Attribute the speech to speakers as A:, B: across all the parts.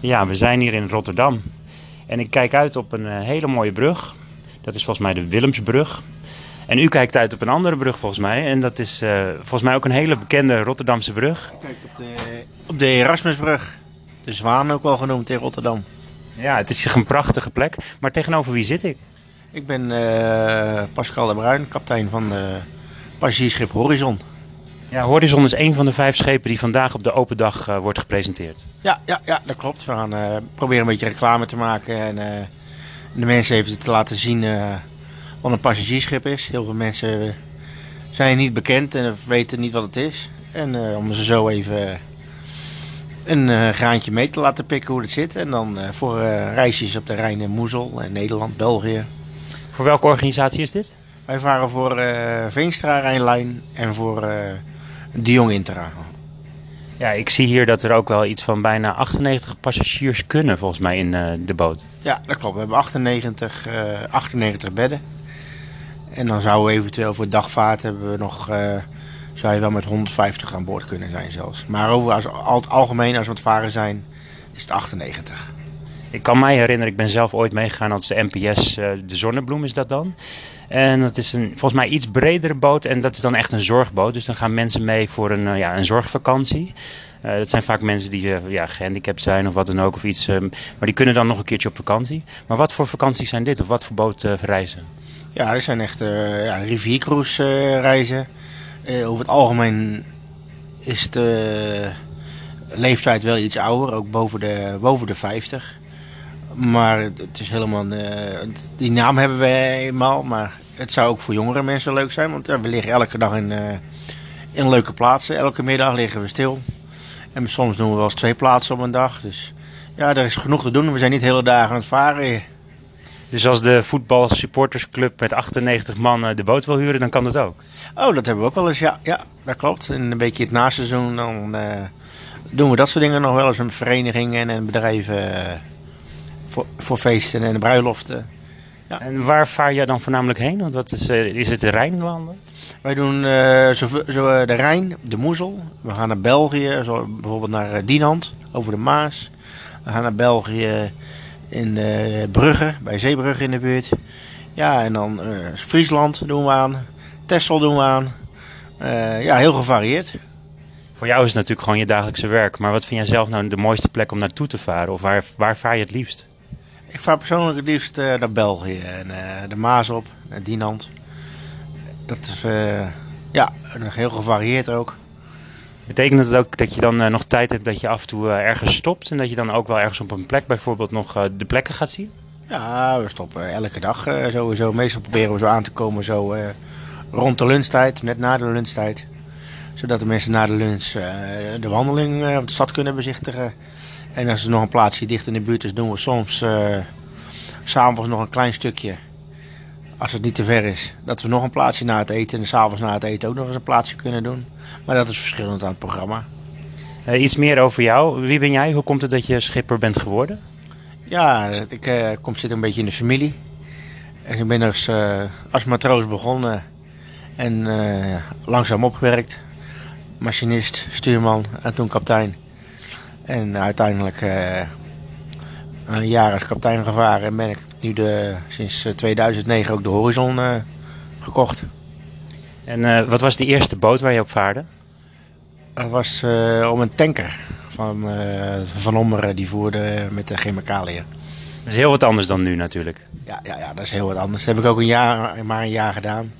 A: Ja, we zijn hier in Rotterdam. En ik kijk uit op een eh, hele mooie brug. Dat is volgens mij de Willemsbrug. En u kijkt uit op een andere brug volgens mij. En dat is eh, volgens mij ook een hele bekende Rotterdamse brug.
B: Kijk op de, op de Erasmusbrug. De Zwaan ook wel genoemd in Rotterdam.
A: Ja, het is een prachtige plek. Maar tegenover wie zit ik?
B: Ik ben eh, Pascal de Bruin, kapitein van de passagiersschip Horizon.
A: Ja, Horizon is een van de vijf schepen die vandaag op de open dag eh, wordt gepresenteerd.
B: Ja, ja, ja, dat klopt. We gaan eh, proberen een beetje reclame te maken en eh, de mensen even te laten zien wat een passagiersschip is. Heel veel mensen zijn niet bekend en weten niet wat het is. En om ze zo even een graantje mee te laten pikken hoe het zit. En dan voor reisjes op de Rijn en Moezel, en Nederland, België.
A: Voor welke organisatie is dit?
B: Wij varen voor Veenstra Rijnlijn en voor de Jong Intra.
A: Ja, ik zie hier dat er ook wel iets van bijna 98 passagiers kunnen volgens mij in eh, de boot.
B: Ja, dat klopt. We hebben 98, eh 98 bedden. En dan zouden we eventueel voor dagvaart hebben we nog, eh, zou je wel met 150 aan boord kunnen zijn zelfs. Maar over als, al, algemeen als we aan het varen zijn, is het 98.
A: Ik kan mij herinneren, ik ben zelf ooit meegegaan als de NPS, eh, de Zonnebloem is dat dan. En dat is een, volgens mij iets bredere boot en dat is dan echt een zorgboot. Dus dan gaan mensen mee voor een, eh, ja, een zorgvakantie. Eh, dat zijn vaak mensen die ja, gehandicapt zijn of wat dan ook of iets. maar die kunnen dan nog een keertje op vakantie. Maar wat voor vakanties zijn dit of wat voor boot reizen?
B: Ja, er zijn echt ja, riviercruise reizen. Over het algemeen is de leeftijd wel iets ouder, ook boven de, boven de 50. Maar het is helemaal. eh, die naam hebben we eenmaal, maar het zou ook voor jongere mensen leuk zijn. Want we liggen elke dag in, eh, in leuke plaatsen. Elke middag liggen we stil. En soms doen we wel eens twee plaatsen op een dag. Dus ja, er is genoeg te doen. We zijn niet de hele dagen aan het varen.
A: Dus als de voetbalsupportersclub met 98 man eh, de boot wil huren, dan kan dat ook.
B: Oh, dat hebben we ook wel eens. Ja, ja dat klopt. En een beetje het naseizoen, dan doen we dat soort dingen nog wel eens met verenigingen en bedrijven voor, voor feesten en bruiloften.
A: En waar vaar jij dan voornamelijk heen? Want wat is, eh, is het de Rijnlanden?
B: Wij doen eh, zo, zo, eh, de Rijn, de Moezel. We gaan naar België, zo, bijvoorbeeld naar Dinant, over de Maas. We gaan naar België in eh, Brugge, bij Zeebrugge in de buurt. Ja, en dan Friesland doen we aan. Texel doen we aan. Ja, heel gevarieerd.
A: Voor jou is het natuurlijk gewoon je dagelijkse werk. Maar wat vind jij zelf nou de mooiste plek om naartoe te varen? Of waar, waar vaar je het liefst?
B: Ik vaar persoonlijk het liefst eh, naar België en eh, de Maas op, naar Dinant. Dat is eh, ja, nog heel gevarieerd ook.
A: Betekent het ook dat je dan nog tijd hebt dat je af en toe ergens stopt? En dat je dan ook wel ergens op een plek bijvoorbeeld nog de plekken gaat zien?
B: Ja, we stoppen elke dag sowieso. Meestal proberen we zo aan te komen zo rond de lunchtijd, net na de lunchtijd. Zodat de mensen na de lunch de wandeling of de stad kunnen bezichtigen. En als er nog een plaatsje dicht in de buurt is, doen we soms eh, s'avonds nog een klein stukje. Als het niet te ver is. Dat we nog een plaatsje na het eten en s'avonds na het eten ook nog eens een plaatsje kunnen doen. Maar dat is verschillend aan het programma.
A: Eh, iets meer over jou. Wie ben jij? Hoe komt het dat je schipper bent geworden?
B: Ja, ik eh, kom zit een beetje in de familie. En ik ben als, als matroos begonnen en langzaam opgewerkt. Machinist, stuurman en toen kapitein. En uiteindelijk eh, een jaar als kapitein gevaren en ben ik nu de, sinds eh, 2009 ook de Horizon eh, gekocht.
A: En eh, wat was de eerste boot waar je op vaarde?
B: Dat was eh, om een tanker van eh, Van Ommeren die voerde met de chemicaliën.
A: Dat is heel wat anders dan nu natuurlijk.
B: Ja, ja, ja, dat is heel wat anders. Dat heb ik ook een jaar, maar een jaar gedaan.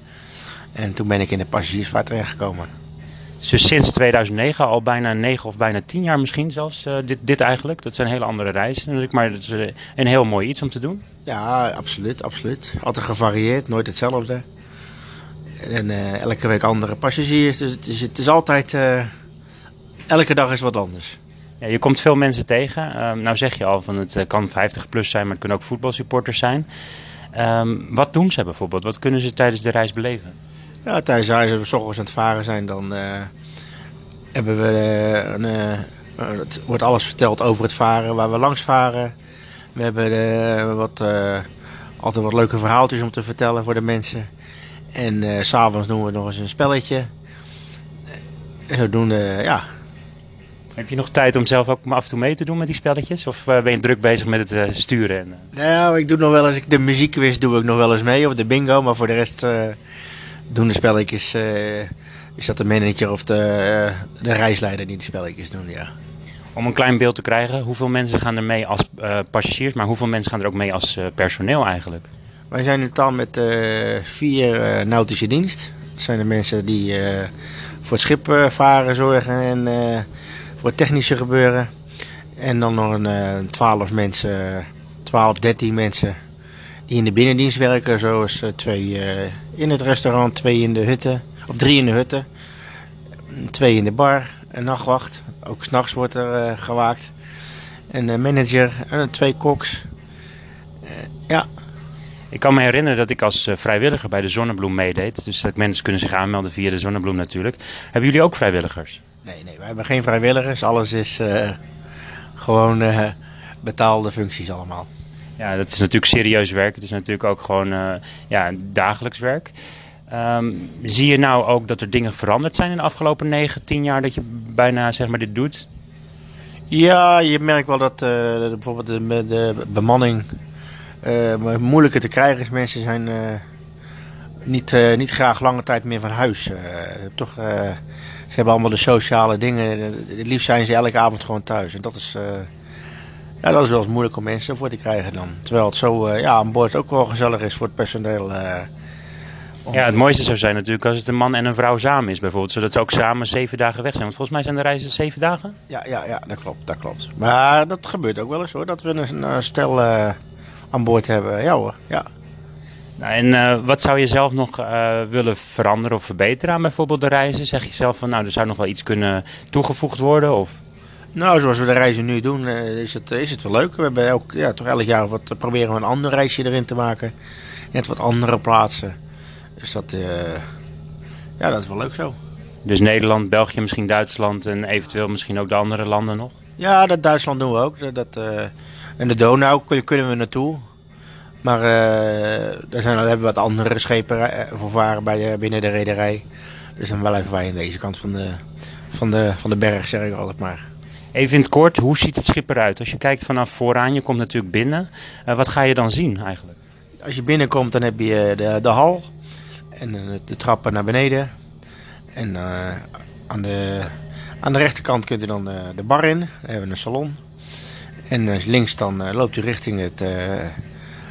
B: En toen ben ik in de passagiersvaart terechtgekomen.
A: Dus sinds 2009 al bijna 9 of bijna 10 jaar misschien zelfs eh, dit, dit eigenlijk. Dat zijn hele andere reizen natuurlijk. Maar het is eh, een heel mooi iets om te doen.
B: Ja, absoluut, absoluut. Altijd gevarieerd, nooit hetzelfde. En eh, elke week andere passagiers. Dus het is, het is altijd... elke dag is wat anders.
A: Ja, je komt veel mensen tegen. Ehm, nou zeg je al van het kan 50 plus zijn, maar het kunnen ook voetbalsupporters zijn. Ehm, wat doen ze bijvoorbeeld? Wat kunnen ze tijdens de reis beleven?
B: Ja, tijdens als we s ochtends aan het varen zijn, dan eh, hebben we eh, een, eh, eh, het wordt alles verteld over het varen, waar we langs varen. We hebben wat, altijd wat leuke verhaaltjes om te vertellen voor de mensen. En s s'avonds doen we nog eens een spelletje. En zodoende, ja,
A: Heb je nog tijd om zelf ook af en toe mee te doen met die spelletjes? Of ben je druk bezig met het uh, sturen? En,
B: uh... Nou, ik doe nog wel eens, de muziekquiz doe ik nog wel eens mee, of de bingo. Maar voor de rest doen de spelletjes, is dat de manager of de, de reisleider die de spelletjes doen, ja.
A: Om een klein beeld te krijgen, hoeveel mensen gaan er mee als passagiers, maar hoeveel mensen gaan er ook mee als personeel eigenlijk?
B: Wij zijn in totaal met vier nautische dienst. Dat zijn de mensen die voor het schip varen, zorgen en voor het technische gebeuren. En dan nog een 12 mensen, 12, 13 mensen die in de binnendienst werken. Zoals twee in het restaurant, twee in de hutten, of drie in de hutten. Twee in de bar, een nachtwacht. Ook s'nachts wordt er gewaakt. Een manager en twee koks. ja,
A: ik kan me herinneren dat ik als vrijwilliger bij de Zonnebloem meedeed. Dus dat mensen kunnen zich aanmelden via de Zonnebloem natuurlijk. Hebben jullie ook vrijwilligers?
B: Nee, nee, wij hebben geen vrijwilligers. Alles is uh, gewoon uh, betaalde functies allemaal.
A: Ja, dat is natuurlijk serieus werk. Het is natuurlijk ook gewoon uh, ja, dagelijks werk. Um, zie je nou ook dat er dingen veranderd zijn in de afgelopen 9, 10 jaar dat je bijna zeg maar, dit doet?
B: Ja, je merkt wel dat bijvoorbeeld de, de bemanning moeilijker te krijgen is. Mensen zijn niet, niet graag lange tijd meer van huis. toch ze hebben allemaal de sociale dingen. Het liefst zijn ze elke avond gewoon thuis. En dat is, ja, dat is wel eens moeilijk om mensen voor te krijgen dan. Terwijl het zo uh, ja, aan boord ook wel gezellig is voor het personeel. Uh,
A: ja, het mooiste zou zijn natuurlijk als het een man en een vrouw samen is bijvoorbeeld. Zodat ze ook samen zeven dagen weg zijn. Want volgens mij zijn de reizen zeven dagen.
B: Ja, ja, ja dat klopt. Dat klopt. Maar dat gebeurt ook wel eens hoor. Dat we een, een stel aan boord hebben. Ja hoor, ja.
A: Nou, en uh, wat zou je zelf nog uh, willen veranderen of verbeteren aan bijvoorbeeld de reizen? Zeg je zelf van nou, er zou nog wel iets kunnen toegevoegd worden? Of?
B: Nou, zoals we de reizen nu doen, uh, is, het, is het wel leuk. We hebben ook, ja, toch elk jaar wat, proberen we een ander reisje erin te maken. Net wat andere plaatsen. Dus dat, ja, dat is wel leuk zo.
A: Dus Nederland, België, misschien Duitsland en eventueel misschien ook de andere landen nog?
B: Ja, dat Duitsland doen we ook. Dat, en de Donau kunnen we naartoe. Maar uh, daar, zijn, daar hebben we wat andere schepen eh, voor varen bij de, binnen de rederij. Dus dan wel even wij aan deze kant van de, van, de, van de berg, zeg ik altijd maar.
A: Even in het kort, hoe ziet het schip eruit? Als je kijkt vanaf vooraan, je komt natuurlijk binnen. Uh, wat ga je dan zien eigenlijk?
B: Als je binnenkomt, dan heb je de, de hal en de, de trappen naar beneden. En aan, de, aan de rechterkant kunt u dan de, de bar in. Dan hebben we een salon. En links dan loopt u richting het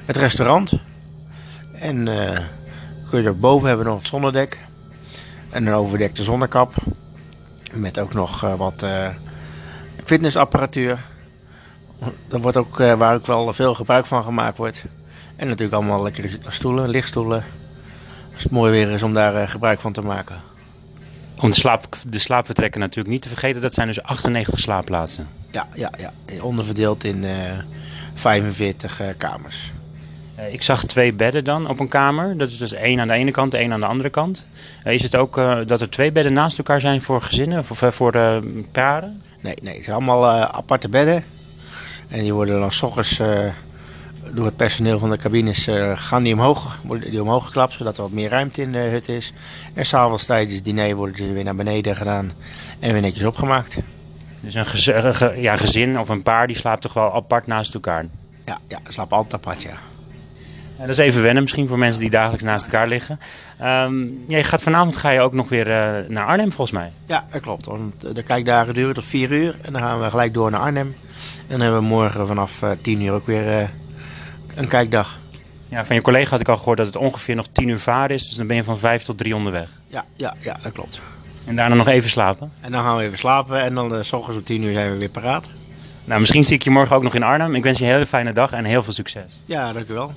B: het restaurant. En kun je boven hebben we nog het zonnedek. En een overdekte zonnekap. Met ook nog wat fitnessapparatuur. Dat wordt ook, waar ook wel veel gebruik van gemaakt wordt. En natuurlijk allemaal lekkere stoelen, lichtstoelen. Als het mooi weer is om daar gebruik van te maken.
A: Om de, slaap, de slaapvertrekken natuurlijk niet te vergeten, dat zijn dus 98 slaapplaatsen.
B: Ja, ja, ja. onderverdeeld in 45 kamers.
A: Uh, ik zag twee bedden dan op een kamer. Dat is dus één aan de ene kant, één aan de andere kant. Is het ook uh, dat er twee bedden naast elkaar zijn voor gezinnen of voor paren?
B: Nee, nee, het zijn allemaal aparte bedden. En die worden dan s ochtends door het personeel van de cabines gaan die omhoog, worden die omhoog geklapt, zodat er wat meer ruimte in de hut is. En s'avonds tijdens het diner worden ze weer naar beneden gedaan en weer netjes opgemaakt.
A: Dus een gezin, ja, gezin of een paar die slaapt toch wel apart naast elkaar?
B: Ja, ja slaapt altijd apart,
A: ja. Dat is even wennen misschien voor mensen die dagelijks naast elkaar liggen. Um, je gaat vanavond ga je ook nog weer uh, naar Arnhem volgens mij.
B: Ja, dat klopt. Want de kijkdagen duren tot 4 uur. En dan gaan we gelijk door naar Arnhem. En dan hebben we morgen vanaf uh, 10 uur ook weer uh, een kijkdag.
A: Ja, van je collega had ik al gehoord dat het ongeveer nog 10 uur varen is. Dus dan ben je van 5 tot 3 onderweg.
B: Ja, ja, ja dat klopt.
A: En daarna nog even slapen?
B: En dan gaan we even slapen. En dan uh, s ochtends om 10 uur zijn we weer paraat.
A: Nou, misschien zie ik je morgen ook nog in Arnhem. Ik wens je een hele fijne dag en heel veel succes.
B: Ja, dankjewel.